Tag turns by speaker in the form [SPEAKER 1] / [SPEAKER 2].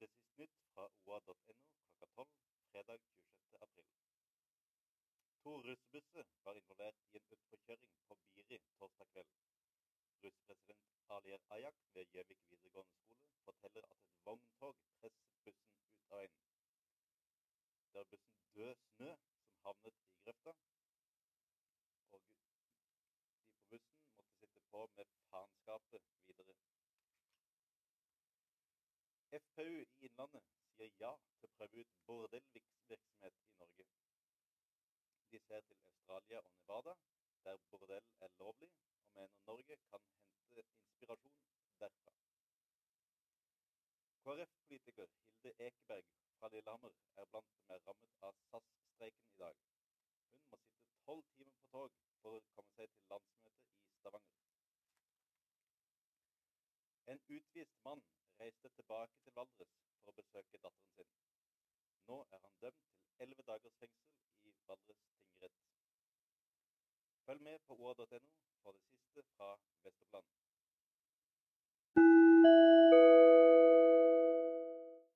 [SPEAKER 1] Dette Dessist-nytt fra oa.no klokka 12 fredag 26. april. To russebusser var involvert i en utforkjøring på Biri torsdag kveld. Russepresident Alier Ajak ved Gjøvik videregående skole forteller at et vogntog presset bussen ut av veien. Det var bussen Død snø som havnet i grøfta, og de på bussen måtte sitte på med faenskapet videre FPU i Innlandet sier ja til å prøve ut bordellvirksomhet i Norge. De ser til Australia og Nevada, der bordell er lovlig, og mener Norge kan hente inspirasjon derfra. KrF-politiker Hilde Ekeberg fra Lillehammer er blant som er rammet av SAS-streiken i dag. Hun må sitte tolv timer på tog for å komme seg til landsmøtet i Stavanger. En utvist mann reiste tilbake til Valdres for å besøke datteren sin. Nå er han dømt til elleve dagers fengsel i Valdres tingrett. Følg med på OA.no for det siste fra Vesterland.